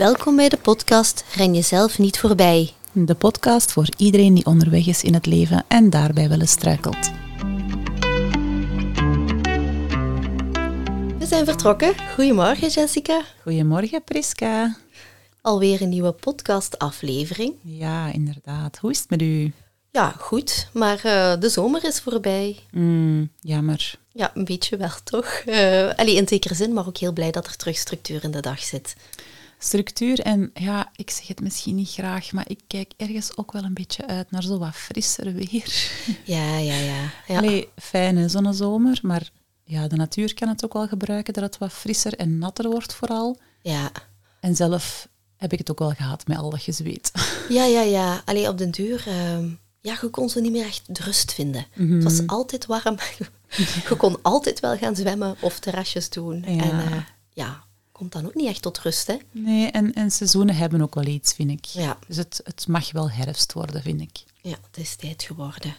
Welkom bij de podcast Ren jezelf niet voorbij. De podcast voor iedereen die onderweg is in het leven en daarbij wel eens struikelt. We zijn vertrokken. Goedemorgen Jessica. Goedemorgen Priska. Alweer een nieuwe podcastaflevering. Ja, inderdaad. Hoe is het met u? Ja, goed. Maar eh, de zomer is voorbij. Mm, jammer. Ja, een beetje wel toch. Uh, allee, in zekere zin, maar ook heel blij dat er terug structuur in de dag zit. Structuur en ja, ik zeg het misschien niet graag, maar ik kijk ergens ook wel een beetje uit naar zo wat frisser weer. Ja, ja, ja. ja. Allee, fijne zonnezomer, maar ja, de natuur kan het ook wel gebruiken dat het wat frisser en natter wordt vooral. Ja. En zelf heb ik het ook wel gehad met al dat gezweet. Ja, ja, ja. Alleen op den duur, uh, ja, je kon ze niet meer echt rust vinden. Mhm. Het was altijd warm. je kon altijd wel gaan zwemmen of terrasjes doen. Ja. En uh, ja, komt dan ook niet echt tot rust, hè? Nee, en, en seizoenen hebben ook wel iets, vind ik. Ja. Dus het, het mag wel herfst worden, vind ik. Ja, het is tijd geworden.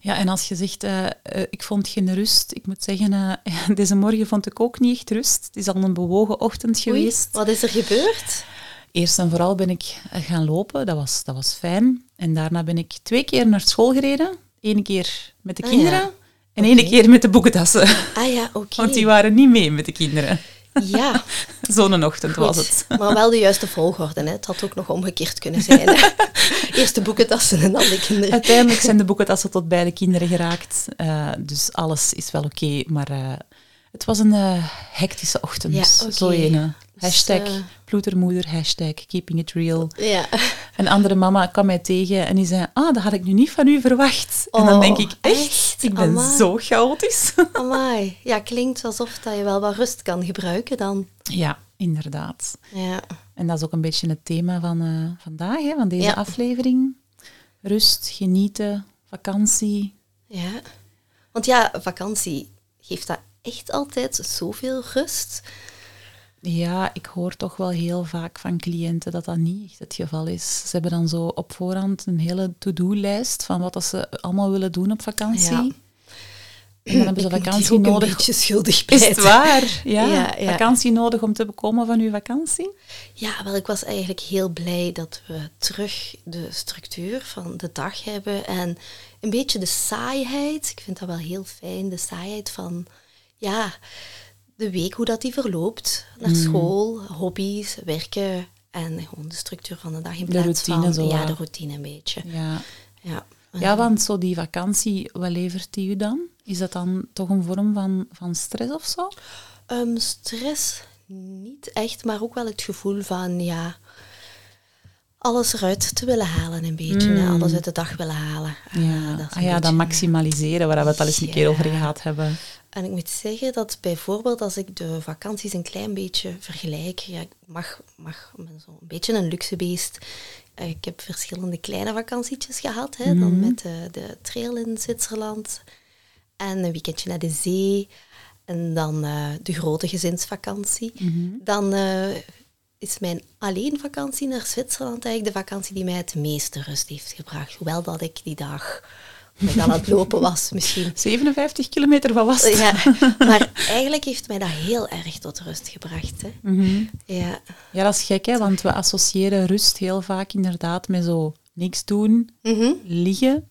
Ja, en als je zegt, uh, uh, ik vond geen rust, ik moet zeggen, uh, deze morgen vond ik ook niet echt rust. Het is al een bewogen ochtend geweest. Oei, wat is er gebeurd? Eerst en vooral ben ik gaan lopen, dat was, dat was fijn. En daarna ben ik twee keer naar school gereden. Eén keer met de Ah, kinderen ja. en Oké. één keer met de boekentassen. Ah ja, oké. Want die waren niet mee met de kinderen. Ja, Zo'n ochtend goed. was het. Maar wel de juiste volgorde, hè? Het had ook nog omgekeerd kunnen zijn. hè. Eerst de boekentassen en dan de kinderen. Uiteindelijk zijn de boekentassen tot bij de kinderen geraakt. eh, dus alles is wel oké. maar eh, het was een eh, hectische ochtend. Ja. Zo ene. Hashtag eh, ploetermoeder, hashtag keeping it real. Ja. Een andere mama kwam mij tegen en die zei, ah, dat had ik nu niet van u verwacht. en dan Oh, denk ik, echt? echt? Ik ben Amai. zo chaotisch. Amai. Ja, klinkt alsof dat je wel wat rust kan gebruiken dan. ja, inderdaad. Ja. En dat is ook een beetje het thema van eh, vandaag, hè, van deze Ja. aflevering. Rust, genieten, vakantie. Ja. Want ja, vakantie, geeft dat echt altijd zoveel rust? Ja, ik hoor toch wel heel vaak van cliënten dat dat niet echt het geval is. Ze hebben dan zo op voorhand een hele to-do-lijst van wat dat ze allemaal willen doen op vakantie. Ja. En dan hebben ze vakantie nodig. een beetje schuldig Is pleiten. het waar? Ja, Ja, ja. vakantie nodig om te bekomen van uw vakantie? Ja, wel, ik was eigenlijk heel blij dat we terug de structuur van de dag hebben en een beetje de saaiheid. Ik vind dat wel heel fijn, de saaiheid van, ja, de week, hoe dat die verloopt. Naar Mm. school, hobby's, werken en gewoon de structuur van de dag in De plaats routine van... zo, Ja, de routine een beetje. Ja. Ja. ja, want zo die vakantie, wat levert die u dan? Is dat dan toch een vorm van, van stress of zo? Ehm, stress niet echt, maar ook wel het gevoel van ja, alles eruit te willen halen een beetje. hè, Mm. Alles uit de dag willen halen. Ja, Ah, dat ah, ja dat maximaliseren, waar we het al eens een keer over gehad hebben. En ik moet zeggen dat bijvoorbeeld als ik de vakanties een klein beetje vergelijk, ja, ik mag, mag ben zo'n beetje een luxebeest. Eh, Ik heb verschillende kleine vakantietjes gehad, hè, dan Mhm. met de, de trail in Zwitserland en een weekendje naar de zee en dan eh, de grote gezinsvakantie. Mhm. Dan eh, is mijn alleenvakantie naar Zwitserland eigenlijk de vakantie die mij het meeste rust heeft gebracht. Hoewel dat ik die dag ik aan het lopen was misschien. 57 kilometer, wat was het? Ja, maar eigenlijk heeft mij dat heel erg tot rust gebracht. Hè. Mhm. Ja. Ja, dat is gek, hè, want we associëren rust heel vaak inderdaad met zo niks doen, Mhm. liggen.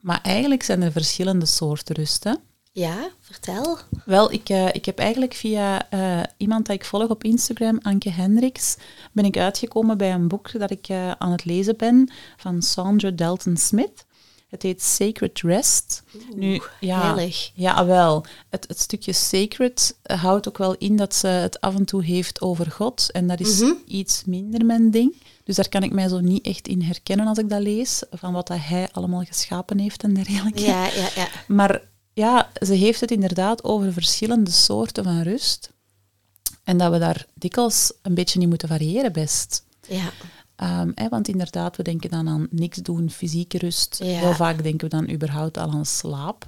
Maar eigenlijk zijn er verschillende soorten rust. Hè? ja, vertel. Wel, ik, eh, ik heb eigenlijk via eh, iemand dat ik volg op Instagram, Anke Hendricks, ben ik uitgekomen bij een boek dat ik eh, aan het lezen ben van Sandra Dalton Smith. Het heet Sacred Rest. nu, ja, heilig. Ja, wel. Het, het stukje sacred eh, houdt ook wel in dat ze het af en toe heeft over God. En dat is Mhm. iets minder mijn ding. Dus daar kan ik mij zo niet echt in herkennen als ik dat lees, van wat dat hij allemaal geschapen heeft en dergelijke. Ja, ja, ja. Maar ja, ze heeft het inderdaad over verschillende soorten van rust. En dat we daar dikwijls een beetje in moeten variëren best. ja. Ehm, hè, want inderdaad, we denken dan aan niks doen, fysieke rust. Ja. Heel vaak denken we dan überhaupt al aan slaap.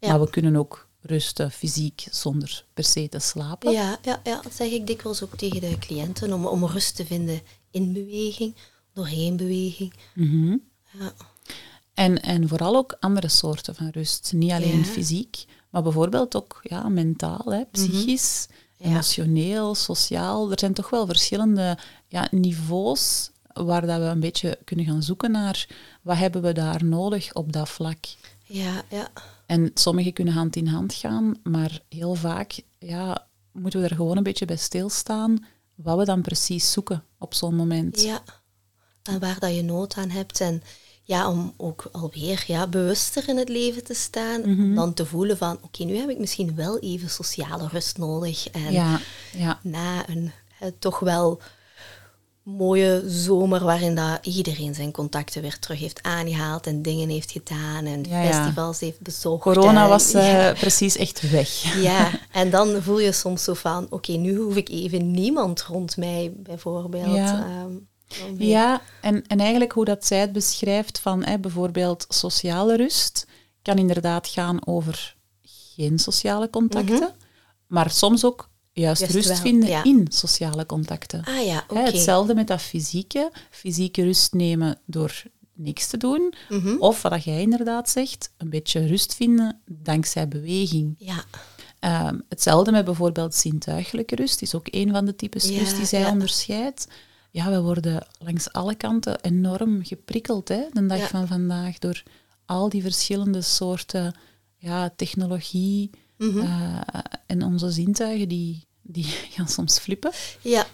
Ja. Maar we kunnen ook rusten fysiek zonder per se te slapen. Ja, ja, ja, dat zeg ik dikwijls ook tegen de cliënten, om, om rust te vinden in beweging, doorheen beweging. Mhm. Ja. En, en vooral ook andere soorten van rust. Niet alleen Ja. fysiek, maar bijvoorbeeld ook ja, mentaal, hè, psychisch. emotioneel, sociaal. Er zijn toch wel verschillende ja, niveaus waar dat we een beetje kunnen gaan zoeken naar wat hebben we daar nodig op dat vlak. Ja, ja. En sommige kunnen hand in hand gaan, maar heel vaak ja, moeten we er gewoon een beetje bij stilstaan wat we dan precies zoeken op zo'n moment. Ja, en waar dat je nood aan hebt. En ja, om ook alweer ja, bewuster in het leven te staan. Om Mhm. dan te voelen van, oké, nu heb ik misschien wel even sociale rust nodig. En Ja, ja, na een toch wel mooie zomer waarin dat iedereen zijn contacten weer terug heeft aangehaald en dingen heeft gedaan en Ja, ja. festivals heeft bezocht. corona en- was eh, ja. precies echt weg. Ja, en dan voel je soms zo van, oké, nu hoef ik even niemand rond mij, bijvoorbeeld. Ja. ehm, Ja, en, en eigenlijk hoe dat zij het beschrijft van hè, bijvoorbeeld sociale rust, kan inderdaad gaan over geen sociale contacten, maar soms ook juist, Juist rust wel, vinden ja. in sociale contacten. Ah ja, hetzelfde met dat fysieke, fysieke rust nemen door niks te doen, Mhm. of wat jij inderdaad zegt, een beetje rust vinden dankzij beweging. Ja, Ehm, hetzelfde met bijvoorbeeld zintuigelijke rust, is ook een van de types Ja, rust die zij ja. onderscheidt. Ja, we worden langs alle kanten enorm geprikkeld hè, de dag Ja. van vandaag door al die verschillende soorten ja, technologie Eh, en onze zintuigen die, die gaan soms flippen. ja.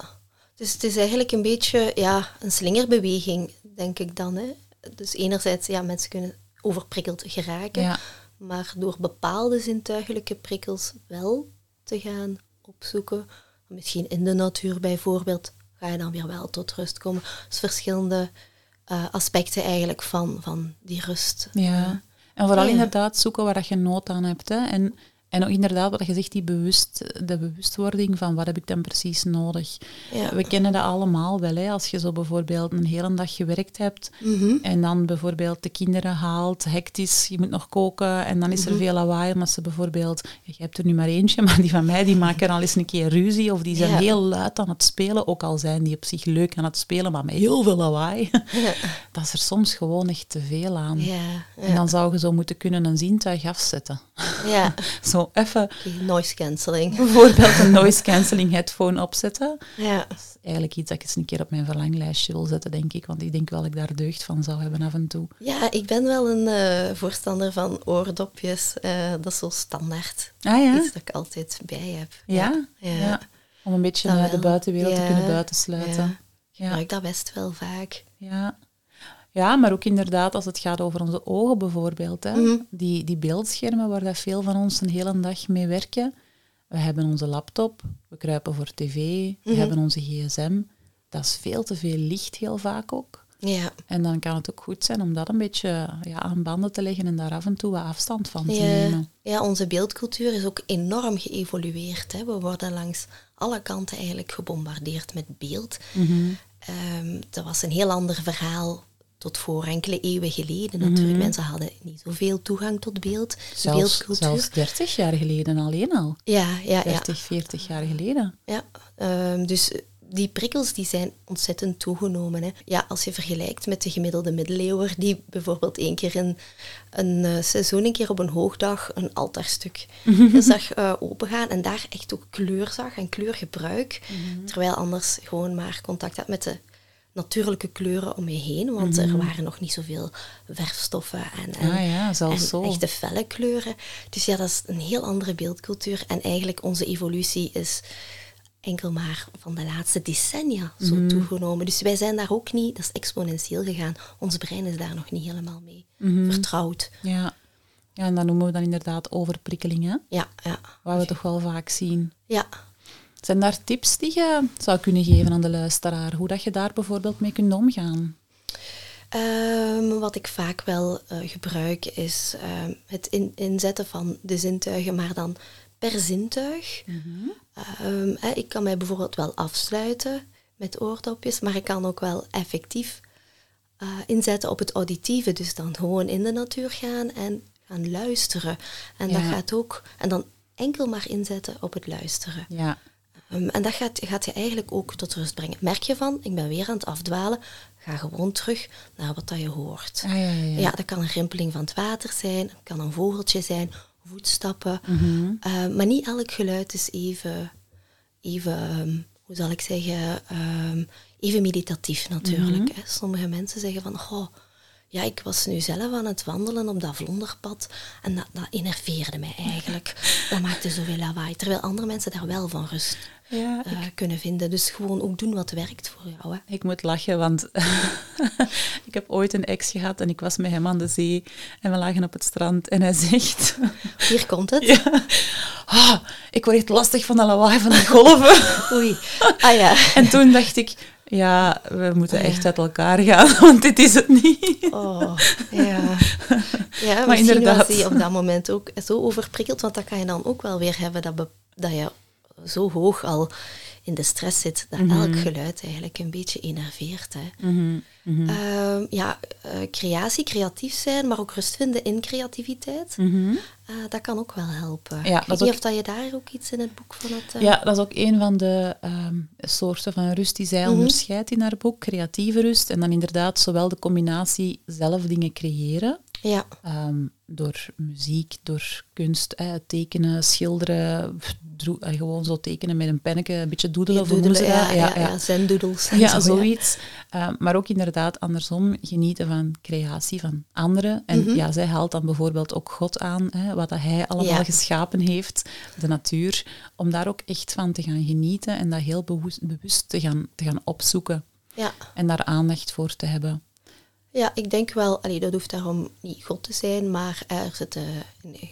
Dus het is eigenlijk een beetje ja, een slingerbeweging, denk ik dan. Hè. Dus enerzijds, ja, mensen kunnen overprikkeld geraken, Ja, maar door bepaalde zintuigelijke prikkels wel te gaan opzoeken, misschien in de natuur bijvoorbeeld, ga je dan weer wel tot rust komen. Dus verschillende eh, aspecten eigenlijk van, van die rust. ja. En vooral Ja. inderdaad zoeken waar dat je nood aan hebt. Hè. En, en ook inderdaad, wat je zegt, die bewust, de bewustwording van wat heb ik dan precies nodig. Ja. We kennen dat allemaal wel. Hè? Als je zo bijvoorbeeld een hele dag gewerkt hebt Mhm. en dan bijvoorbeeld de kinderen haalt, hectisch, je moet nog koken en dan is Mhm. er veel lawaai omdat ze bijvoorbeeld, je hebt er nu maar eentje, maar die van mij die maken al eens een keer ruzie of die zijn Ja. heel luid aan het spelen, ook al zijn die op zich leuk aan het spelen, maar met heel veel lawaai. Ja. Dat is er soms gewoon echt te veel aan. Ja, En dan zou je zo moeten kunnen een zintuig afzetten. Ja. Zo even noise cancelling. bijvoorbeeld een noise cancelling headphone opzetten. Ja. Dat is eigenlijk iets dat ik eens een keer op mijn verlanglijstje wil zetten, denk ik. Want ik denk wel dat ik daar deugd van zou hebben af en toe. ja, ik ben wel een eh, voorstander van oordopjes. Eh, dat is zo standaard. Ah ja? Iets dat ik altijd bij heb. Ja? Ja. Ja. Om een beetje eh, de buitenwereld te kunnen buitensluiten. Ja. Ik gebruik dat best wel vaak. Ja. Ja, maar ook inderdaad als het gaat over onze ogen bijvoorbeeld. Hè. Mhm. Die, die beeldschermen waar dat veel van ons een hele dag mee werken. We hebben onze laptop, we kruipen voor tv, we Mhm. hebben onze gsm. Dat is veel te veel licht heel vaak ook. Ja. En dan kan het ook goed zijn om dat een beetje ja, aan banden te leggen en daar af en toe wat afstand van te Ja, nemen. ja, onze beeldcultuur is ook enorm geëvolueerd. Hè. We worden langs alle kanten eigenlijk gebombardeerd met beeld. Mhm. Ehm, dat was een heel ander verhaal tot voor enkele eeuwen geleden. Mhm. Natuurlijk, mensen hadden niet zoveel toegang tot beeld, Zelfs, beeldcultuur. zelfs 30 jaar geleden alleen al. Ja, ja, ja. 30, 40 jaar geleden. Ja, ehm, dus die prikkels die zijn ontzettend toegenomen. Hè. Ja, als je vergelijkt met de gemiddelde middeleeuwer, die bijvoorbeeld één keer in een eh, seizoen, een keer op een hoogdag, een altaarstuk zag eh, opengaan en daar echt ook kleur zag en kleurgebruik. Terwijl anders gewoon maar contact had met de natuurlijke kleuren om je heen, want er waren nog niet zoveel verfstoffen en, en, Ah ja, zelfs en zo. echte felle kleuren. Dus ja, dat is een heel andere beeldcultuur. En eigenlijk onze evolutie is enkel maar van de laatste decennia zo Mhm. toegenomen. Dus wij zijn daar ook niet, dat is exponentieel gegaan. Ons brein is daar nog niet helemaal mee Mhm. vertrouwd. Ja. ja, en dat noemen we dan inderdaad overprikkeling, hè? Ja, ja, wat we toch wel vaak zien. ja. Zijn daar tips die je zou kunnen geven aan de luisteraar? Hoe dat je daar bijvoorbeeld mee kunt omgaan? Ehm, wat ik vaak wel eh, gebruik is ehm, het in- inzetten van de zintuigen, maar dan per zintuig. Ehm, hè, ik kan mij bijvoorbeeld wel afsluiten met oordopjes, maar ik kan ook wel effectief eh, inzetten op het auditieve. Dus dan gewoon in de natuur gaan en gaan luisteren. En dat gaat ook, en dan enkel maar inzetten op het luisteren. Ja, Ehm, en dat gaat, gaat je eigenlijk ook tot rust brengen. Merk je van, ik ben weer aan het afdwalen, ga gewoon terug naar wat dat je hoort. ah, ja, ja. ja. Ja, dat kan een rimpeling van het water zijn, het kan een vogeltje zijn, voetstappen. Mhm. Eh, maar niet elk geluid is even even, ehm, hoe zal ik zeggen, ehm, even meditatief natuurlijk. Mhm. hè. Sommige mensen zeggen van, goh, ja, ik was nu zelf aan het wandelen op dat vlonderpad en dat, dat enerveerde mij eigenlijk. Dat maakte zoveel lawaai. Terwijl andere mensen daar wel van rust Ja, eh, kunnen vinden. Dus gewoon ook doen wat werkt voor jou. Hè. Ik moet lachen, want ik heb ooit een ex gehad en ik was met hem aan de zee en we lagen op het strand en hij zegt... Hier komt het. Ja, ah, ik word echt lastig van de lawaai van de golven. Oei. Ah ja. En toen dacht ik, ja, we moeten Oh, ja. echt uit elkaar gaan, want dit is het niet. Oh, ja. Ja, Maar misschien inderdaad. was hij op dat moment ook zo overprikkeld, want dat kan je dan ook wel weer hebben, dat, dat je zo hoog al in de stress zit, dat Mhm. elk geluid eigenlijk een beetje enerveert. Hè. Ehm, ja, eh, creatie, creatief zijn, maar ook rust vinden in creativiteit, Mhm. eh, dat kan ook wel helpen. Ja, dat weet ook- of dat je daar ook iets in het boek van had... eh, Ja, dat is ook een van de ehm, soorten van rust die zij onderscheidt in haar boek, creatieve rust. En dan inderdaad zowel de combinatie zelf dingen creëren, ja. ehm, door muziek, door kunst, eh, tekenen, schilderen, eh, gewoon zo tekenen met een pennetje, een beetje doedelen. Doodelen, ja, dat? ja, ja, Ja, zo, ja. zoiets. Uh, maar ook inderdaad andersom, genieten van creatie van anderen. En Mhm. ja, zij haalt dan bijvoorbeeld ook God aan, hè, wat dat hij allemaal geschapen heeft, de natuur, om daar ook echt van te gaan genieten en dat heel bewust, bewust te, gaan, te gaan opzoeken Ja. en daar aandacht voor te hebben. Ja, ik denk wel, allee, dat hoeft daarom niet God te zijn, maar er zit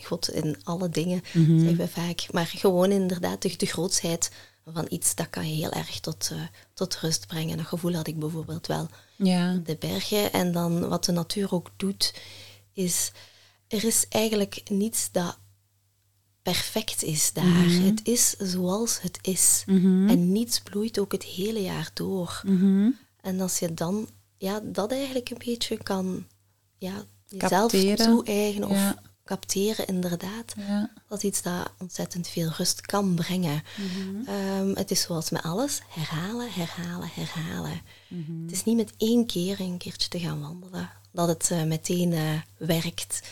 God in alle dingen, Mhm. zeggen we vaak. Maar gewoon inderdaad de, de grootsheid van iets, dat kan je heel erg tot, eh, tot rust brengen. Dat gevoel had ik bijvoorbeeld wel Ja, de bergen. En dan wat de natuur ook doet, is er is eigenlijk niets dat perfect is daar. Mhm. Het is zoals het is. Mhm. En niets bloeit ook het hele jaar door. Mhm. En als je dan ja, dat eigenlijk een beetje kan ja, jezelf toe-eigenen of Ja. capteren, inderdaad. ja. Dat is iets dat ontzettend veel rust kan brengen. Mhm. Ehm, het is zoals met alles, herhalen, herhalen, herhalen. Mhm. Het is niet met één keer een keertje te gaan wandelen, dat het eh, meteen eh, werkt.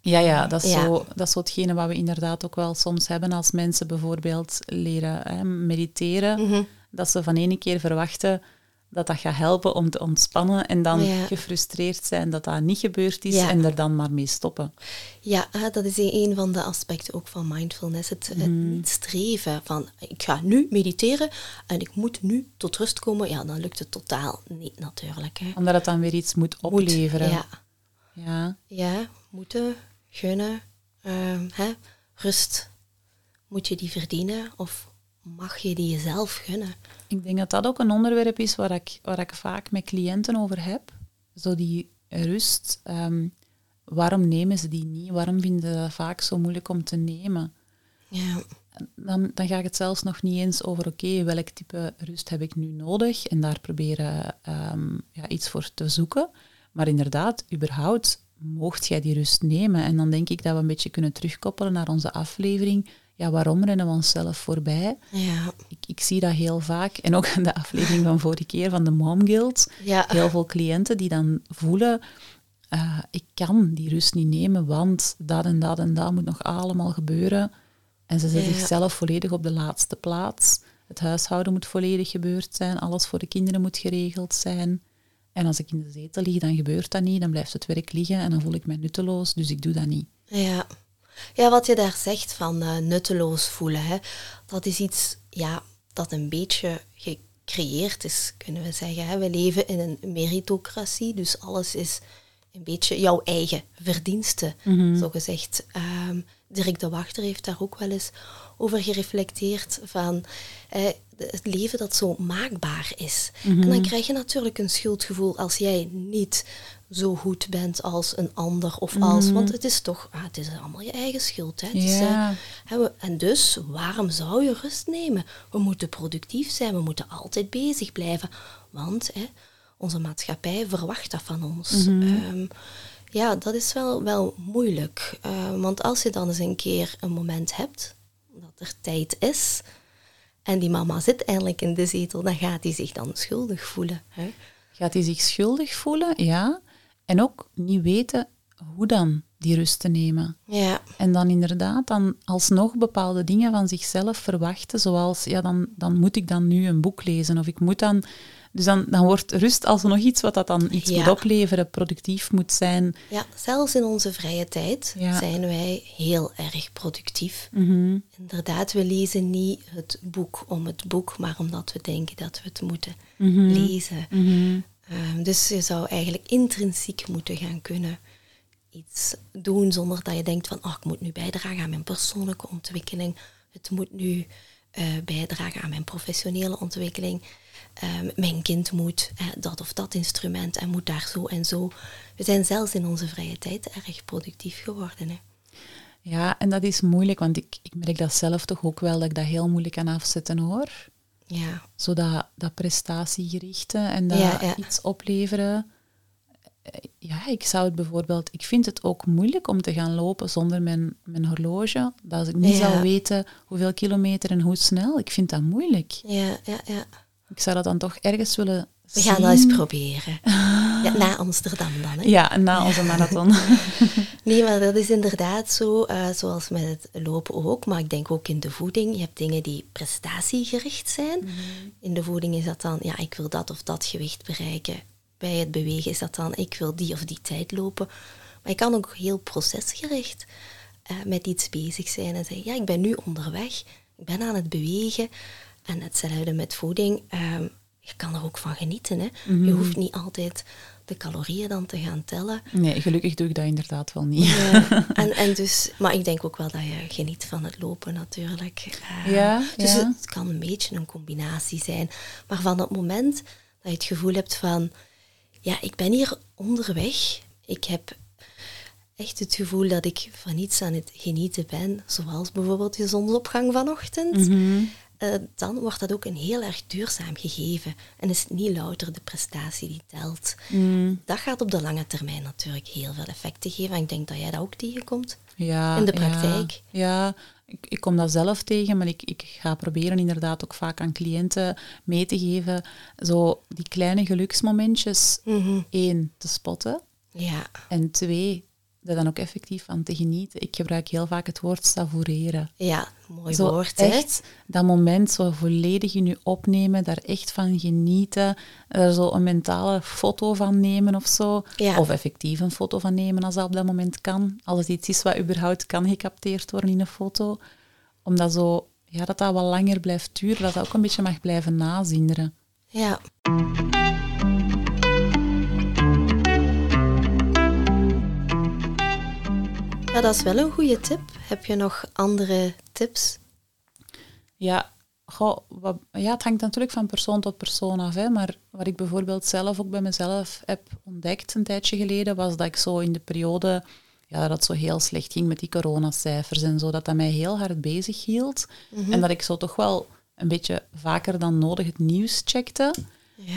Ja, ja, dat is, Ja. Zo, dat is zo hetgene wat we inderdaad ook wel soms hebben als mensen bijvoorbeeld leren hè, mediteren. Mhm. Dat ze van ene keer verwachten dat dat gaat helpen om te ontspannen en dan Ja. gefrustreerd zijn dat dat niet gebeurd is Ja. en er dan maar mee stoppen. Ja, eh, dat is een van de aspecten ook van mindfulness. Het, het Mhm. niet streven van ik ga nu mediteren en ik moet nu tot rust komen. Ja, dan lukt het totaal niet natuurlijk. Hè. Omdat het dan weer iets moet Moet, opleveren. Ja, Ja. ja, moeten, gunnen, ehm, hè, rust. Moet je die verdienen of mag je die jezelf gunnen? Ik denk dat dat ook een onderwerp is waar ik, waar ik vaak met cliënten over heb. Zo die rust. ehm, waarom nemen ze die niet? Waarom vinden ze dat vaak zo moeilijk om te nemen? Ja, Dan, dan ga ik het zelfs nog niet eens over, oké, welk type rust heb ik nu nodig? En daar proberen ehm, ja, iets voor te zoeken. Maar inderdaad, überhaupt, moogt jij die rust nemen? En dan denk ik dat we een beetje kunnen terugkoppelen naar onze aflevering. Ja, waarom rennen we onszelf voorbij? ja, Ik, ik zie dat heel vaak. En ook in de aflevering van vorige keer van de Mom Guild. ja. Heel veel cliënten die dan voelen, eh, ik kan die rust niet nemen, want dat en dat en dat moet nog allemaal gebeuren. En ze zetten Ja. zichzelf volledig op de laatste plaats. Het huishouden moet volledig gebeurd zijn, alles voor de kinderen moet geregeld zijn. En als ik in de zetel lig, dan gebeurt dat niet, dan blijft het werk liggen en dan voel ik mij nutteloos, dus ik doe dat niet. Ja. Ja, wat je daar zegt van eh, nutteloos voelen, hè, dat is iets ja, dat een beetje gecreëerd is, kunnen we zeggen. Hè. We leven in een meritocratie, dus alles is een beetje jouw eigen verdienste, zo gezegd. Ehm, Dirk de Wachter heeft daar ook wel eens over gereflecteerd van eh, het leven dat zo maakbaar is. En dan krijg je natuurlijk een schuldgevoel als jij niet zo goed bent als een ander of als, want het is toch, ah, het is allemaal je eigen schuld. Hè? Eh, en dus, waarom zou je rust nemen? We moeten productief zijn, we moeten altijd bezig blijven, want hè, onze maatschappij verwacht dat van ons. Ehm, ja, dat is wel, wel moeilijk. Eh, want als je dan eens een keer een moment hebt dat er tijd is en die mama zit eindelijk in de zetel, dan gaat hij zich dan schuldig voelen. Hè? Gaat hij zich schuldig voelen? Ja. En ook niet weten hoe dan. die rust te nemen. Ja. En dan inderdaad dan alsnog bepaalde dingen van zichzelf verwachten, zoals, ja, dan, dan moet ik dan nu een boek lezen of ik moet dan... Dus dan, dan wordt rust alsnog iets wat dat dan iets Ja. moet opleveren, productief moet zijn. ja, zelfs in onze vrije tijd Ja. zijn wij heel erg productief. Mhm. Inderdaad, we lezen niet het boek om het boek, maar omdat we denken dat we het moeten Mhm. lezen. Mhm. Ehm, dus je zou eigenlijk intrinsiek moeten gaan kunnen iets doen zonder dat je denkt van, oh, ik moet nu bijdragen aan mijn persoonlijke ontwikkeling. Het moet nu eh, bijdragen aan mijn professionele ontwikkeling. Ehm, mijn kind moet dat of dat instrument en moet daar zo en zo. We zijn zelfs in onze vrije tijd erg productief geworden. Hè? Ja, en dat is moeilijk, want ik, ik merk dat zelf toch ook wel, dat ik dat heel moeilijk kan afzetten hoor. Ja, Zo dat, dat prestatiegerichte en dat Ja, ja. iets opleveren. Ja, ik zou het bijvoorbeeld... Ik vind het ook moeilijk om te gaan lopen zonder mijn, mijn horloge. Dat als ik niet zou weten hoeveel kilometer en hoe snel, ik vind dat moeilijk. ja, ja, ja. Ik zou dat dan toch ergens willen We gaan dat eens proberen. Ja, na Amsterdam dan. Hè? Ja, na onze marathon. Nee, maar dat is inderdaad zo, eh, zoals met het lopen ook, maar ik denk ook in de voeding. Je hebt dingen die prestatiegericht zijn. In de voeding is dat dan, ja, ik wil dat of dat gewicht bereiken. Bij het bewegen is dat dan, ik wil die of die tijd lopen. Maar je kan ook heel procesgericht eh, met iets bezig zijn en zeggen, ja, ik ben nu onderweg, ik ben aan het bewegen. En hetzelfde met voeding, ehm, je kan er ook van genieten. Hè? Je hoeft niet altijd de calorieën dan te gaan tellen. Nee, gelukkig doe ik dat inderdaad wel niet. Ja, en, en dus, maar ik denk ook wel dat je geniet van het lopen natuurlijk. Eh, Ja, dus ja. het kan een beetje een combinatie zijn. Maar van het moment dat je het gevoel hebt van, ja, ik ben hier onderweg. Ik heb echt het gevoel dat ik van iets aan het genieten ben, zoals bijvoorbeeld de zonsopgang vanochtend. Mhm. Eh, dan wordt dat ook een heel erg duurzaam gegeven. En is het niet louter de prestatie die telt. Mm, Dat gaat op de lange termijn natuurlijk heel veel effecten geven. En ik denk dat jij dat ook tegenkomt. ja, In de praktijk? Ja, ik, ik kom dat zelf tegen, maar ik, ik ga proberen inderdaad ook vaak aan cliënten mee te geven. Zo die kleine geluksmomentjes, één, te spotten. Ja, En twee, er dan ook effectief van te genieten. Ik gebruik heel vaak het woord savoureren. ja mooi Zo woord. hè? echt dat moment zo volledig in je opnemen, daar echt van genieten, er zo een mentale foto van nemen of zo. Ja. Of effectief een foto van nemen als dat op dat moment kan. Als het iets is wat überhaupt kan gecapteerd worden in een foto. Omdat zo, ja, dat dat wat langer blijft duren, dat dat ook een beetje mag blijven nazinderen. Ja. Ja, dat is wel een goede tip. Heb je nog andere tips? Ja, goh, wat, ja, het hangt natuurlijk van persoon tot persoon af. Hè, maar wat ik bijvoorbeeld zelf ook bij mezelf heb ontdekt een tijdje geleden, was dat ik zo in de periode ja, dat het zo heel slecht ging met die coronacijfers en zo, dat dat mij heel hard bezig hield. En dat ik zo toch wel een beetje vaker dan nodig het nieuws checkte.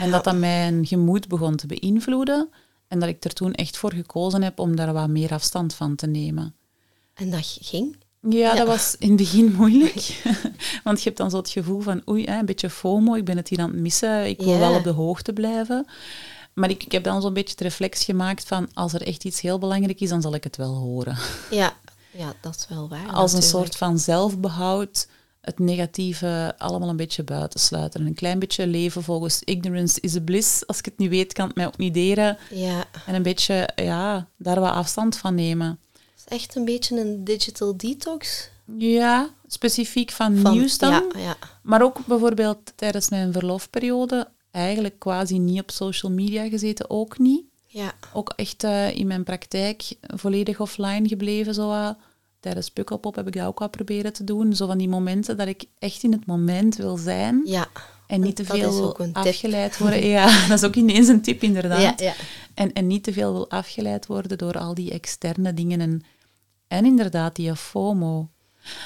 En dat dat mijn gemoed begon te beïnvloeden. En dat ik er toen echt voor gekozen heb om daar wat meer afstand van te nemen. En dat ging? Ja, dat was in het begin moeilijk. Want je hebt dan zo het gevoel van, oei, een beetje FOMO, ik ben het hier aan het missen, ik wil Ja. wel op de hoogte blijven. Maar ik, ik heb dan zo'n beetje het reflex gemaakt van, als er echt iets heel belangrijk is, dan zal ik het wel horen. Ja, ja dat is wel waar. Als een soort van zelfbehoud, het negatieve allemaal een beetje buitensluiten. En een klein beetje leven volgens ignorance is a bliss. Als ik het niet weet, kan het mij ook niet deren. Ja, En een beetje, ja, daar wat afstand van nemen. het is echt een beetje een digital detox. Ja, specifiek van, Van, nieuws dan. Ja, ja. Maar ook bijvoorbeeld tijdens mijn verlofperiode eigenlijk quasi niet op social media gezeten, ook niet. ja. Ook echt eh, in mijn praktijk volledig offline gebleven. Zo. Tijdens Pukkelpop heb ik dat ook wel proberen te doen. Zo van die momenten dat ik echt in het moment wil zijn ja. en niet te veel afgeleid worden. Ja, dat is ook ineens een tip inderdaad. Ja, ja. En, en niet te veel wil afgeleid worden door al die externe dingen. En, en inderdaad, die FOMO.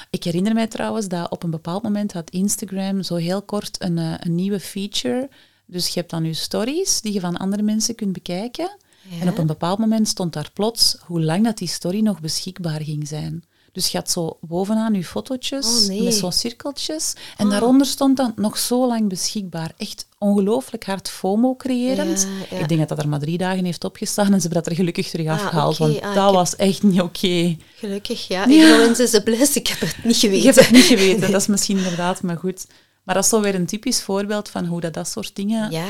Ik herinner mij trouwens dat op een bepaald moment had Instagram zo heel kort een, eh, een nieuwe feature. Dus je hebt dan je stories die je van andere mensen kunt bekijken. Ja. En op een bepaald moment stond daar plots hoe lang dat die story nog beschikbaar ging zijn. Dus je had zo bovenaan je fotootjes Oh, nee. met zo'n cirkeltjes. En Ah. daaronder stond dan nog zo lang beschikbaar. Echt ongelooflijk hard FOMO creërend. Ja, ja. Ik denk dat dat er maar drie dagen heeft opgestaan en ze hebben dat er gelukkig terug Ah, afgehaald. oké. Want Ah, ik dat heb- was echt niet oké. Gelukkig, ja. Ignorance is a bliss. Ik heb het niet Ik geweten. heb het niet geweten, dat is misschien inderdaad, maar goed. Maar dat is zo weer een typisch voorbeeld van hoe dat, dat soort dingen Ja,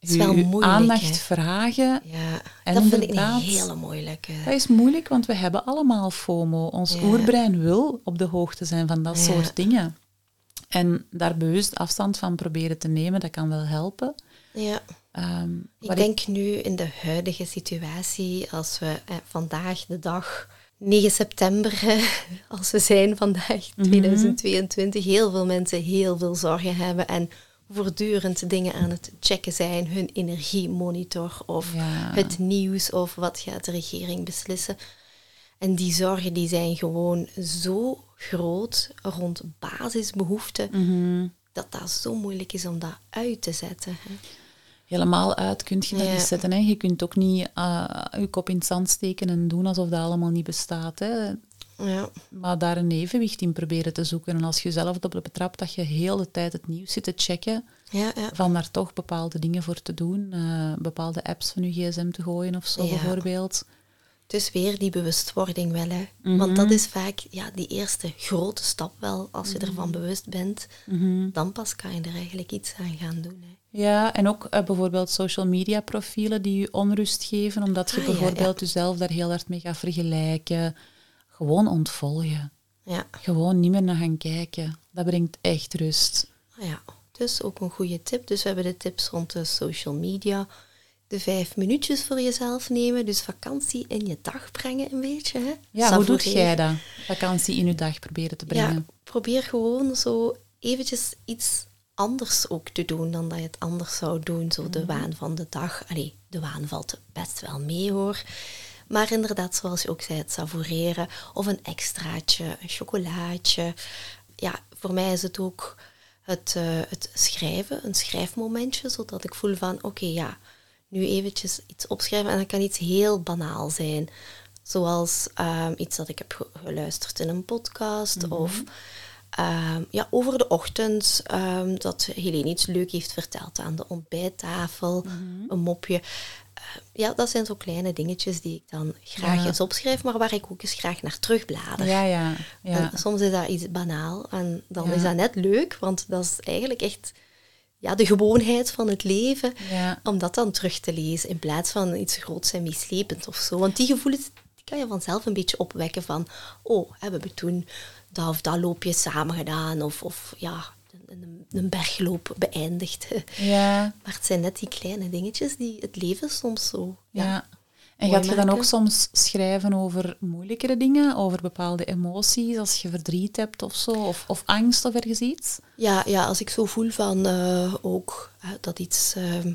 het is wel moeilijk. aandacht hè. vragen. Ja, En dat vind ik een hele moeilijke. Dat is moeilijk, want we hebben allemaal FOMO. Ons Ja. oerbrein wil op de hoogte zijn van dat Ja. soort dingen. En daar bewust afstand van proberen te nemen, dat kan wel helpen. Ja. Ehm, Ik denk nu in de huidige situatie, als we eh, vandaag de dag 9 september, als we zijn vandaag Mhm. 2022, heel veel mensen heel veel zorgen hebben en voortdurend dingen aan het checken zijn, hun energiemonitor of Ja. het nieuws of wat gaat de regering beslissen. En die zorgen die zijn gewoon zo groot rond basisbehoeften, Mhm. dat dat zo moeilijk is om dat uit te zetten. Hè. helemaal uit kun je dat Ja. niet zetten. Hè. Je kunt ook niet eh, je kop in het zand steken en doen alsof dat allemaal niet bestaat. Hè. Ja. Maar daar een evenwicht in proberen te zoeken. En als je zelf op betrapt dat je heel de tijd het nieuws zit te checken, Ja, ja. van daar toch bepaalde dingen voor te doen, eh, bepaalde apps van je gsm te gooien of zo bijvoorbeeld. Dus weer die bewustwording wel, hè. Mhm. Want dat is vaak ja, die eerste grote stap wel. Als je ervan bewust bent, Mhm. dan pas kan je er eigenlijk iets aan gaan doen. Hè. Ja, en ook eh, bijvoorbeeld social media profielen die je onrust geven, omdat je Ah, bijvoorbeeld jezelf daar heel hard mee gaat vergelijken. Gewoon ontvolgen. Ja, Gewoon niet meer naar gaan kijken. Dat brengt echt rust. ja. Dus ook een goede tip. Dus we hebben de tips rond de social media. De vijf minuutjes voor jezelf nemen. Dus vakantie in je dag brengen een beetje. Hè. Ja, hoe doet jij dat? Vakantie in je dag proberen te brengen. Ja, probeer gewoon zo eventjes iets anders ook te doen dan dat je het anders zou doen. Zo de waan van de dag. Allee, de waan valt best wel mee hoor. Maar inderdaad, zoals je ook zei, het savoureren of een extraatje, een chocolaatje. Ja, voor mij is het ook het, eh, het schrijven, een schrijfmomentje, zodat ik voel van, oké, ja, nu eventjes iets opschrijven en dat kan iets heel banaal zijn. Zoals ehm, iets dat ik heb ge- geluisterd in een podcast of ehm, ja, over de ochtend ehm, dat Helene iets leuk heeft verteld aan de ontbijttafel, een mopje. Eh, ja, dat zijn zo kleine dingetjes die ik dan graag Ja. eens opschrijf, maar waar ik ook eens graag naar terugblader. Ja, ja. ja. En soms is dat iets banaal en dan Ja. is dat net leuk, want dat is eigenlijk echt ja, de gewoonheid van het leven om dat dan terug te lezen in plaats van iets groots en meeslepend of zo. Want die gevoelens die kan je vanzelf een beetje opwekken van, oh, hè, we hebben toen dat of dat loopje samen gedaan of, of ja, een, een- bergloop beëindigd. ja. Maar het zijn net die kleine dingetjes die het leven soms zo... Ja. En gaat je dan ook soms schrijven over moeilijkere dingen, over bepaalde emoties, als je verdriet hebt of zo, of, of angst of ergens iets? Ja, ja, als ik zo voel van eh, ook dat iets ehm,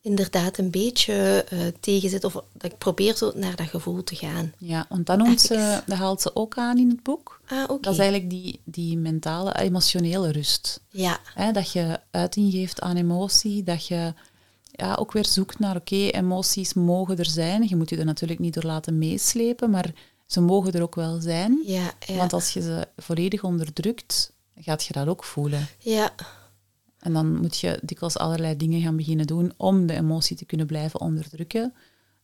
inderdaad een beetje tegenzit, of dat ik probeer zo naar dat gevoel te gaan. Ja, want dat, noemt ze, dat haalt ze ook aan in het boek. Ah. Dat is eigenlijk die, die mentale, emotionele rust. Ja, Hè, dat je uiting geeft aan emotie, dat je ja, ook weer zoekt naar, oké, emoties mogen er zijn. Je moet je er natuurlijk niet door laten meeslepen, maar ze mogen er ook wel zijn. ja, ja. Want als je ze volledig onderdrukt, gaat je dat ook voelen. ja, En dan moet je dikwijls allerlei dingen gaan beginnen doen om de emotie te kunnen blijven onderdrukken.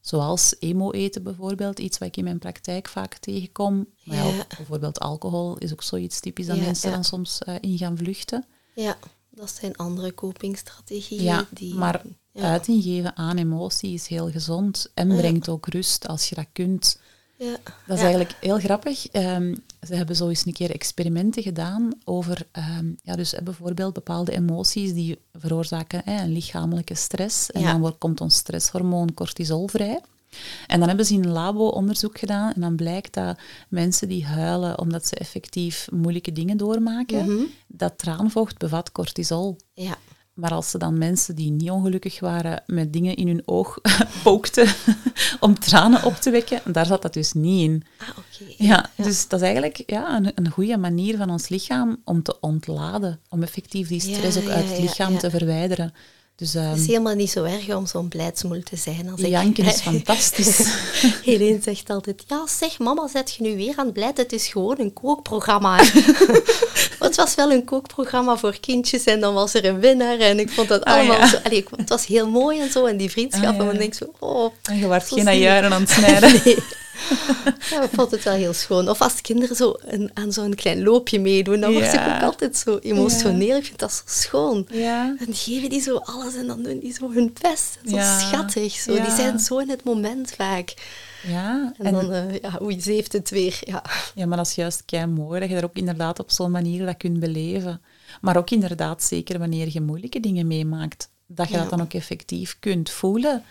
Zoals emo-eten bijvoorbeeld, iets wat ik in mijn praktijk vaak tegenkom. Maar ja, ook bijvoorbeeld alcohol is ook zoiets typisch dat Ja, mensen ja. dan soms eh, in gaan vluchten. ja, dat zijn andere copingstrategieën. Ja, die, maar uiting geven aan emotie is heel gezond en Ja. brengt ook rust als je dat kunt. Ja, Dat is ja. eigenlijk heel grappig. Ehm, ze hebben zo eens een keer experimenten gedaan over ehm, ja, dus, eh, bijvoorbeeld bepaalde emoties die veroorzaken hè, een lichamelijke stress. En Ja. dan wordt, komt ons stresshormoon cortisol vrij. En dan hebben ze in een labo onderzoek gedaan en dan blijkt dat mensen die huilen omdat ze effectief moeilijke dingen doormaken, Mhm. dat traanvocht bevat cortisol. ja. Maar als ze dan mensen die niet ongelukkig waren met dingen in hun oog pookten om tranen op te wekken, daar zat dat dus niet in. Ah, oké. Ja, dus dat is eigenlijk ja, een, een goede manier van ons lichaam om te ontladen, om effectief die stress Ja, ook uit het lichaam te verwijderen. Dus, Het ehm is helemaal niet zo erg om zo'n blijdsmoel te zijn. Als ik- janken is fantastisch. Helene zegt altijd, ja zeg mama, zet je nu weer aan het? Het is gewoon een kookprogramma. het was wel een kookprogramma voor kindjes en dan was er een winnaar en ik vond dat Ah, allemaal ja. zo... Allee, ik- het was heel mooi en zo en die vriendschap. Ah, ja. En dan denk ik zo, oh... en je wordt geen jaren aan het snijden. Nee. Ja, ik vond het wel heel schoon. Of als kinderen zo een, aan zo'n klein loopje meedoen, dan word ik ook altijd zo emotioneel. Ik vind dat zo schoon. Ja. Dan geven die zo alles en dan doen die zo hun best. Zo schattig. Zo. Die zijn zo in het moment vaak. Ja, En, en, dan, eh, ja, oei, ze heeft het weer. Ja. ja, maar dat is juist kei mooi dat je dat ook inderdaad op zo'n manier dat kunt beleven. Maar ook inderdaad, zeker wanneer je moeilijke dingen meemaakt, dat je Ja. dat dan ook effectief kunt voelen.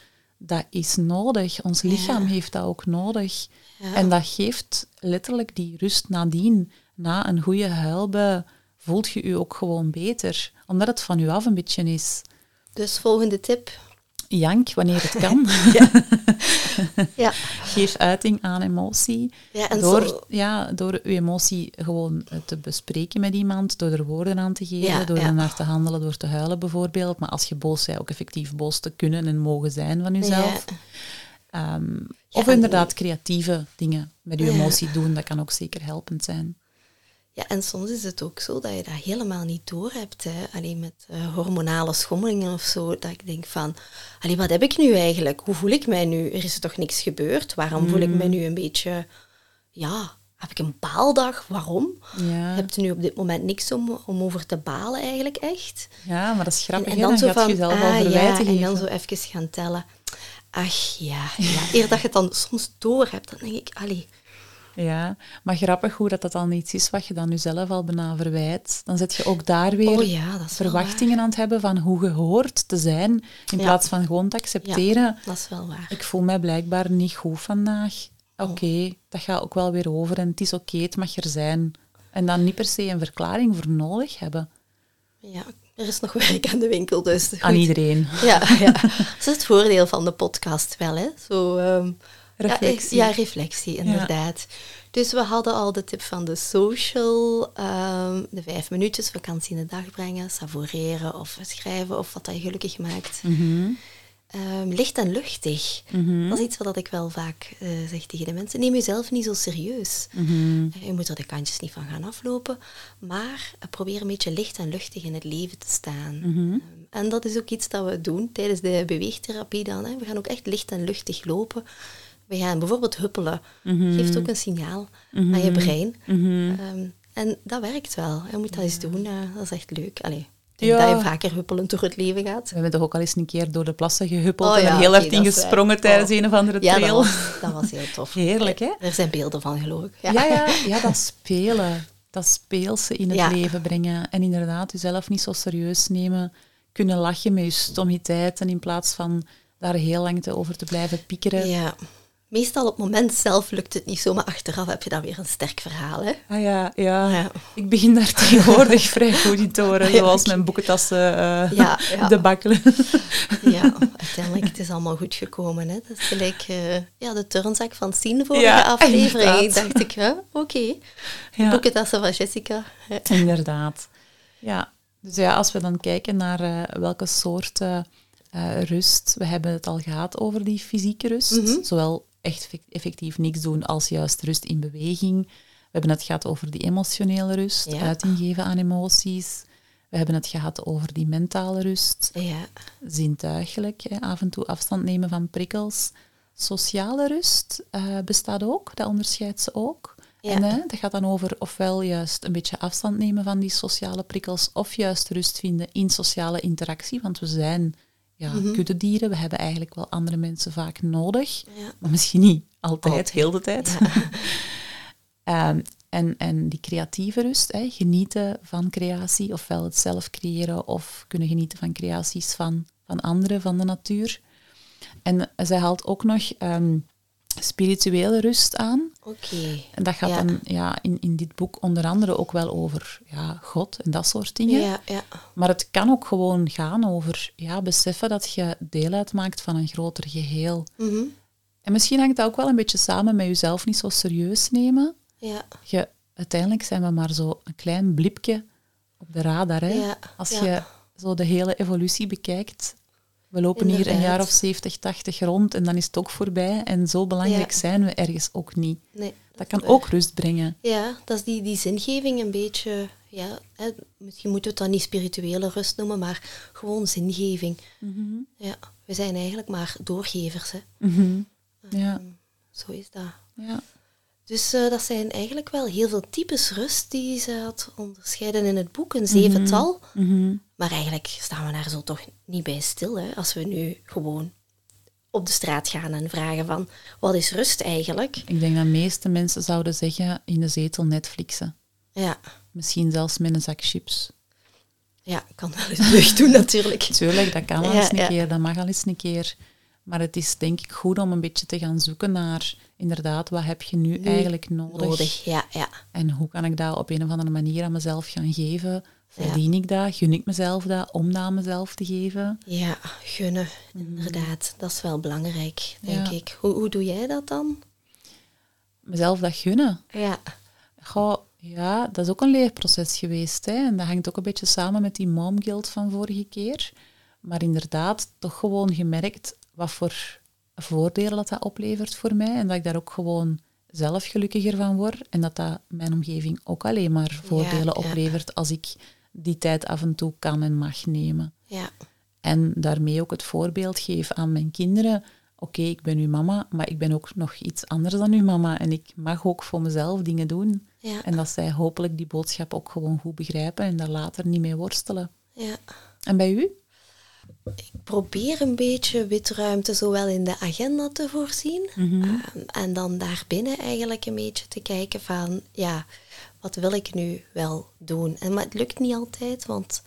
Dat is nodig. Ons lichaam heeft dat ook nodig. Ja. En dat geeft letterlijk die rust nadien. Na een goede huilbui voelt je je ook gewoon beter. Omdat het van je af een beetje is. Dus volgende tip. Jank wanneer het kan. Ja, Geef uiting aan emotie. ja en door, zo, ja, door je emotie gewoon eh, te bespreken met iemand, door er woorden aan te geven, Ja, door ja. er naar te handelen, door te huilen bijvoorbeeld. Maar als je boos bent, ook effectief boos te kunnen en mogen zijn van jezelf. Ja. Ehm, Ja, of inderdaad creatieve dingen met Ja. emotie doen, dat kan ook zeker helpend zijn. Ja, en soms is het ook zo dat je dat helemaal niet door hebt. Hè. Alleen met eh, hormonale schommelingen of zo. Dat ik denk van, allee, wat heb ik nu eigenlijk? Hoe voel ik mij nu? Er is toch niks gebeurd? Waarom voel ik Mm. me nu een beetje... Ja, heb ik een baaldag? Waarom? Ja, Je hebt nu op dit moment niks om, om over te balen eigenlijk echt. ja maar dat is grappig. En, en dan zo van, jezelf al ah ja, en dan zo even gaan tellen. Ach ja, ja. Eer dat je het dan soms door hebt, dan denk ik, allee, Ja, maar grappig hoe dat, dat dan iets is wat je dan jezelf al bijna verwijt. Dan zet je ook daar weer oh ja, verwachtingen aan het hebben van hoe je hoort te zijn, in Ja. plaats van gewoon te accepteren. Dat is wel waar. Ik voel mij blijkbaar niet goed vandaag. Oké, dat gaat ook wel weer over en het is oké, het mag er zijn. En dan niet per se een verklaring voor nodig hebben. Ja, er is nog werk aan de winkel, dus goed. Aan iedereen. Ja, ja, dat is het voordeel van de podcast wel, hè. Zo, ehm, Reflectie. Ja, ja, reflectie, inderdaad. Dus we hadden al de tip van de social, ehm, de vijf minuutjes vakantie in de dag brengen, savoureren of schrijven of wat dat je gelukkig maakt. Mhm. Ehm, licht en luchtig. Mhm. Dat is iets wat ik wel vaak eh, zeg tegen de mensen. Neem jezelf niet zo serieus. Mhm. Eh, Je moet er de kantjes niet van gaan aflopen. Maar eh, probeer een beetje licht en luchtig in het leven te staan. Ehm, en dat is ook iets dat we doen tijdens de beweegtherapie dan. Hè. We gaan ook echt licht en luchtig lopen. We gaan bijvoorbeeld huppelen. Mhm. Geeft ook een signaal aan je brein. Ehm, en dat werkt wel. Je moet dat eens doen. eh, dat is echt leuk. Allee, ik denk Ja. dat je vaker huppelend door het leven gaat. We hebben toch ook al eens een keer door de plassen gehuppeld Oh en ja, er heel hard in gesprongen tijdens Oh. een of andere Ja, dat trail. was, dat was heel tof. Heerlijk, hè? Er zijn beelden van, geloof ik. Ja, ja, ja, dat spelen. Dat speelse in het Ja. leven brengen. En inderdaad, jezelf niet zo serieus nemen. Kunnen lachen met je stommiteiten in plaats van daar heel lang te over te blijven piekeren. Ja. Meestal op het moment zelf lukt het niet zo, maar achteraf heb je dan weer een sterk verhaal. Hè? Ah ja, ja. Ja. Ik begin daar tegenwoordig vrij goed in te horen, zoals mijn boekentassen eh Ja, ja. de bakkelen. Ja, uiteindelijk het is allemaal goed gekomen. Hè? Dat is gelijk eh, ja, de turnzak van Sien vorige Ja, aflevering. inderdaad. dacht ik, hè, oké. Boekentassen van Jessica. Inderdaad. Ja, dus ja, als we dan kijken naar eh, welke soorten rust, we hebben het al gehad over die fysieke rust, Mhm. zowel echt effect- effectief niks doen als juist rust in beweging. We hebben het gehad over die emotionele rust, Ja. uiting geven aan emoties. We hebben het gehad over die mentale rust, Ja, zintuigelijk, hè, af en toe afstand nemen van prikkels. Sociale rust eh, bestaat ook, dat onderscheidt ze ook. Ja. En hè, dat gaat dan over ofwel juist een beetje afstand nemen van die sociale prikkels, of juist rust vinden in sociale interactie, want we zijn ja, Mhm. kuddedieren, we hebben eigenlijk wel andere mensen vaak nodig, ja. maar misschien niet altijd, Altijd. heel de tijd. Ehm, en, en die creatieve rust, hè, genieten van creatie, ofwel het zelf creëren of kunnen genieten van creaties van, van anderen, van de natuur. En zij haalt ook nog ehm, spirituele rust aan. Oké. En dat gaat Ja. dan ja, in, in dit boek onder andere ook wel over ja, God en dat soort dingen. Ja, ja. Maar het kan ook gewoon gaan over ja, beseffen dat je deel uitmaakt van een groter geheel. Mhm. En misschien hangt dat ook wel een beetje samen met jezelf niet zo serieus nemen. ja. Je, uiteindelijk zijn we maar zo een klein blipje op de radar. Hè? Ja, Als je zo de hele evolutie bekijkt. We lopen hier een jaar of 70, 80 rond en dan is het ook voorbij. En zo belangrijk Ja. zijn we ergens ook niet. Nee, Dat kan ook rust brengen. Ja, dat is die, die zingeving een beetje, ja, hè, misschien moeten we het dan niet spirituele rust noemen, maar gewoon zingeving. Mhm. Ja, we zijn eigenlijk maar doorgevers, hè. Mhm. Ja, Zo is dat. ja. Dus eh, dat zijn eigenlijk wel heel veel types rust die ze had onderscheiden in het boek, een zevental. Mhm. Maar eigenlijk staan we daar zo toch niet bij stil, hè, als we nu gewoon op de straat gaan en vragen van, wat is rust eigenlijk? Ik denk dat de meeste mensen zouden zeggen in de zetel Netflixen. Ja, Misschien zelfs met een zak chips. ja ik kan wel eens terug doen natuurlijk. Tuurlijk, dat kan wel Ja, eens een ja. keer, dat mag al eens een keer. Maar het is denk ik goed om een beetje te gaan zoeken naar, inderdaad, wat heb je nu, eigenlijk nodig? Nodig, ja, ja. En hoe kan ik dat op een of andere manier aan mezelf gaan geven? Verdien ik dat? Gun ik mezelf dat om aan mezelf te geven? Ja, gunnen, inderdaad. Dat is wel belangrijk, denk ik. Hoe, hoe doe jij dat dan? Mezelf dat gunnen? Ja, Goh, ja, dat is ook een leerproces geweest. Hè? En dat hangt ook een beetje samen met die mom guilt van vorige keer. Maar inderdaad, toch gewoon gemerkt wat voor voordelen dat, dat oplevert voor mij. En dat ik daar ook gewoon zelf gelukkiger van word. En dat dat mijn omgeving ook alleen maar voordelen ja. oplevert als ik die tijd af en toe kan en mag nemen. ja, En daarmee ook het voorbeeld geef aan mijn kinderen. Oké, ik ben uw mama, maar ik ben ook nog iets anders dan uw mama. En ik mag ook voor mezelf dingen doen. ja, En dat zij hopelijk die boodschap ook gewoon goed begrijpen en daar later niet mee worstelen. ja. En bij u? Ik probeer een beetje witruimte zowel in de agenda te voorzien. ehm, en dan daarbinnen eigenlijk een beetje te kijken van, ja, wat wil ik nu wel doen? En, maar het lukt niet altijd, want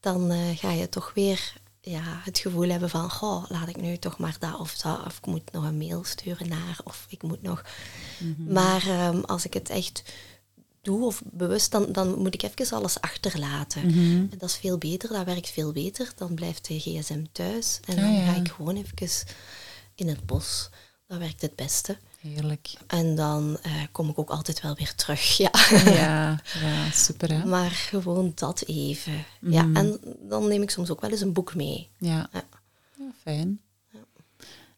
dan eh, ga je toch weer ja, het gevoel hebben van, goh, laat ik nu toch maar dat of dat, of ik moet nog een mail sturen naar, of ik moet nog... Maar ehm, als ik het echt doe of bewust, dan, dan moet ik even alles achterlaten. En dat is veel beter, dat werkt veel beter. Dan blijft de gsm thuis en dan ja. ga ik gewoon even in het bos. Dat werkt het beste. Heerlijk. En dan eh, kom ik ook altijd wel weer terug. Ja. Ja, ja super hè? Maar gewoon dat even. Ja, en dan neem ik soms ook wel eens een boek mee. Ja, Ja. ja fijn.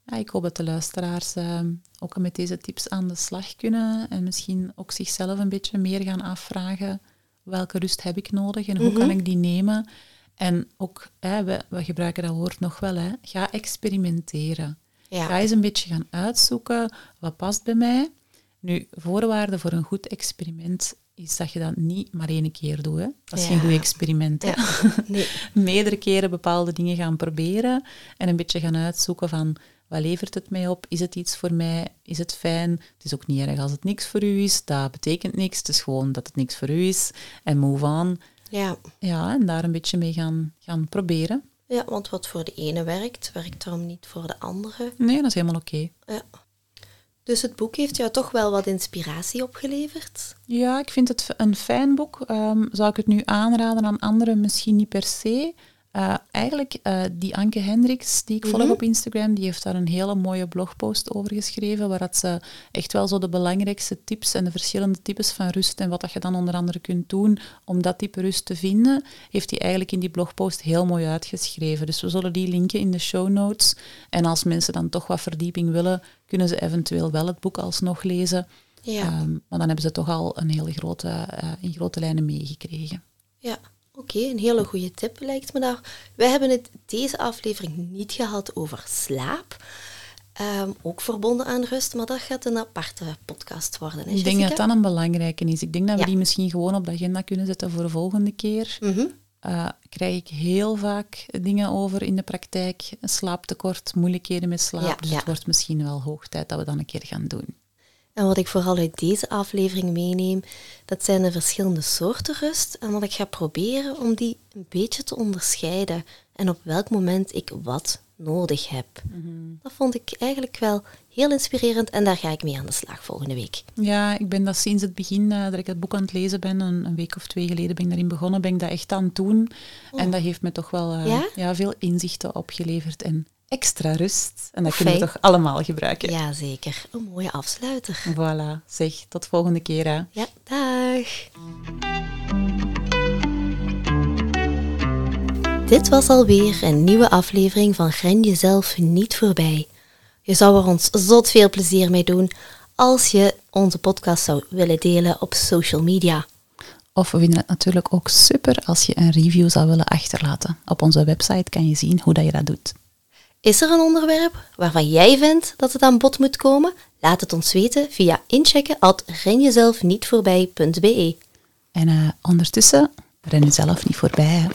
Ja, ik hoop dat de luisteraars eh, ook met deze tips aan de slag kunnen en misschien ook zichzelf een beetje meer gaan afvragen welke rust heb ik nodig en hoe kan ik die nemen. En ook, hè, we, we gebruiken dat woord nog wel, hè, ga experimenteren. Ja. Ga eens een beetje gaan uitzoeken wat past bij mij. Nu, voorwaarde voor een goed experiment is dat je dat niet maar één keer doet. Hè. Dat is Ja. geen goed experiment. Ja. Nee. Meerdere keren bepaalde dingen gaan proberen en een beetje gaan uitzoeken van wat levert het mij op? Is het iets voor mij? Is het fijn? Het is ook niet erg als het niks voor u is. Dat betekent niks. Het is gewoon dat het niks voor u is. En move on. Ja. Ja, en daar een beetje mee gaan, gaan proberen. Ja, want wat voor de ene werkt, werkt daarom niet voor de andere. Nee, dat is helemaal oké. Ja. Dus het boek heeft jou toch wel wat inspiratie opgeleverd? Ja, ik vind het een fijn boek. Ehm, zou ik het nu aanraden aan anderen? Misschien niet per se. Eh, eigenlijk, eh, die Anke Hendricks, die ik volg op Instagram, die heeft daar een hele mooie blogpost over geschreven, waar dat ze echt wel zo de belangrijkste tips en de verschillende types van rust en wat dat je dan onder andere kunt doen om dat type rust te vinden, heeft hij eigenlijk in die blogpost heel mooi uitgeschreven. Dus we zullen die linken in de show notes. En als mensen dan toch wat verdieping willen, kunnen ze eventueel wel het boek alsnog lezen. Ja. Ehm, maar dan hebben ze toch al een hele grote, eh, in grote lijnen meegekregen. Ja, oké, een hele goede tip lijkt me daar. Wij hebben het deze aflevering niet gehad over slaap. Ehm, ook verbonden aan rust, maar dat gaat een aparte podcast worden. Hè, Ik denk dat dat een belangrijke is. Ik denk dat we Ja. die misschien gewoon op de agenda kunnen zetten voor de volgende keer. Mhm. Eh, krijg ik heel vaak dingen over in de praktijk. Slaaptekort, moeilijkheden met slaap. Ja, dus ja. het wordt misschien wel hoog tijd dat we dat een keer gaan doen. En wat ik vooral uit deze aflevering meeneem, dat zijn de verschillende soorten rust. En wat ik ga proberen om die een beetje te onderscheiden. En op welk moment ik wat nodig heb. Dat vond ik eigenlijk wel heel inspirerend en daar ga ik mee aan de slag volgende week. Ja, ik ben dat sinds het begin eh, dat ik het boek aan het lezen ben, een, een week of twee geleden ben ik daarin begonnen, ben ik dat echt aan het doen. En dat heeft me toch wel eh, Ja? ja, veel inzichten opgeleverd en extra rust. En dat kunnen we toch allemaal gebruiken. Jazeker, een mooie afsluiter. Voilà, zeg, tot volgende keer. Hè. Ja, dag. Dit was alweer een nieuwe aflevering van Ren jezelf niet voorbij. Je zou er ons zot veel plezier mee doen als je onze podcast zou willen delen op social media. Of we vinden het natuurlijk ook super als je een review zou willen achterlaten. Op onze website kan je zien hoe dat je dat doet. Is er een onderwerp waarvan jij vindt dat het aan bod moet komen? Laat het ons weten via inchecken at renjezelfnietvoorbij.be. En uh, ondertussen, ren jezelf niet voorbij. Hè.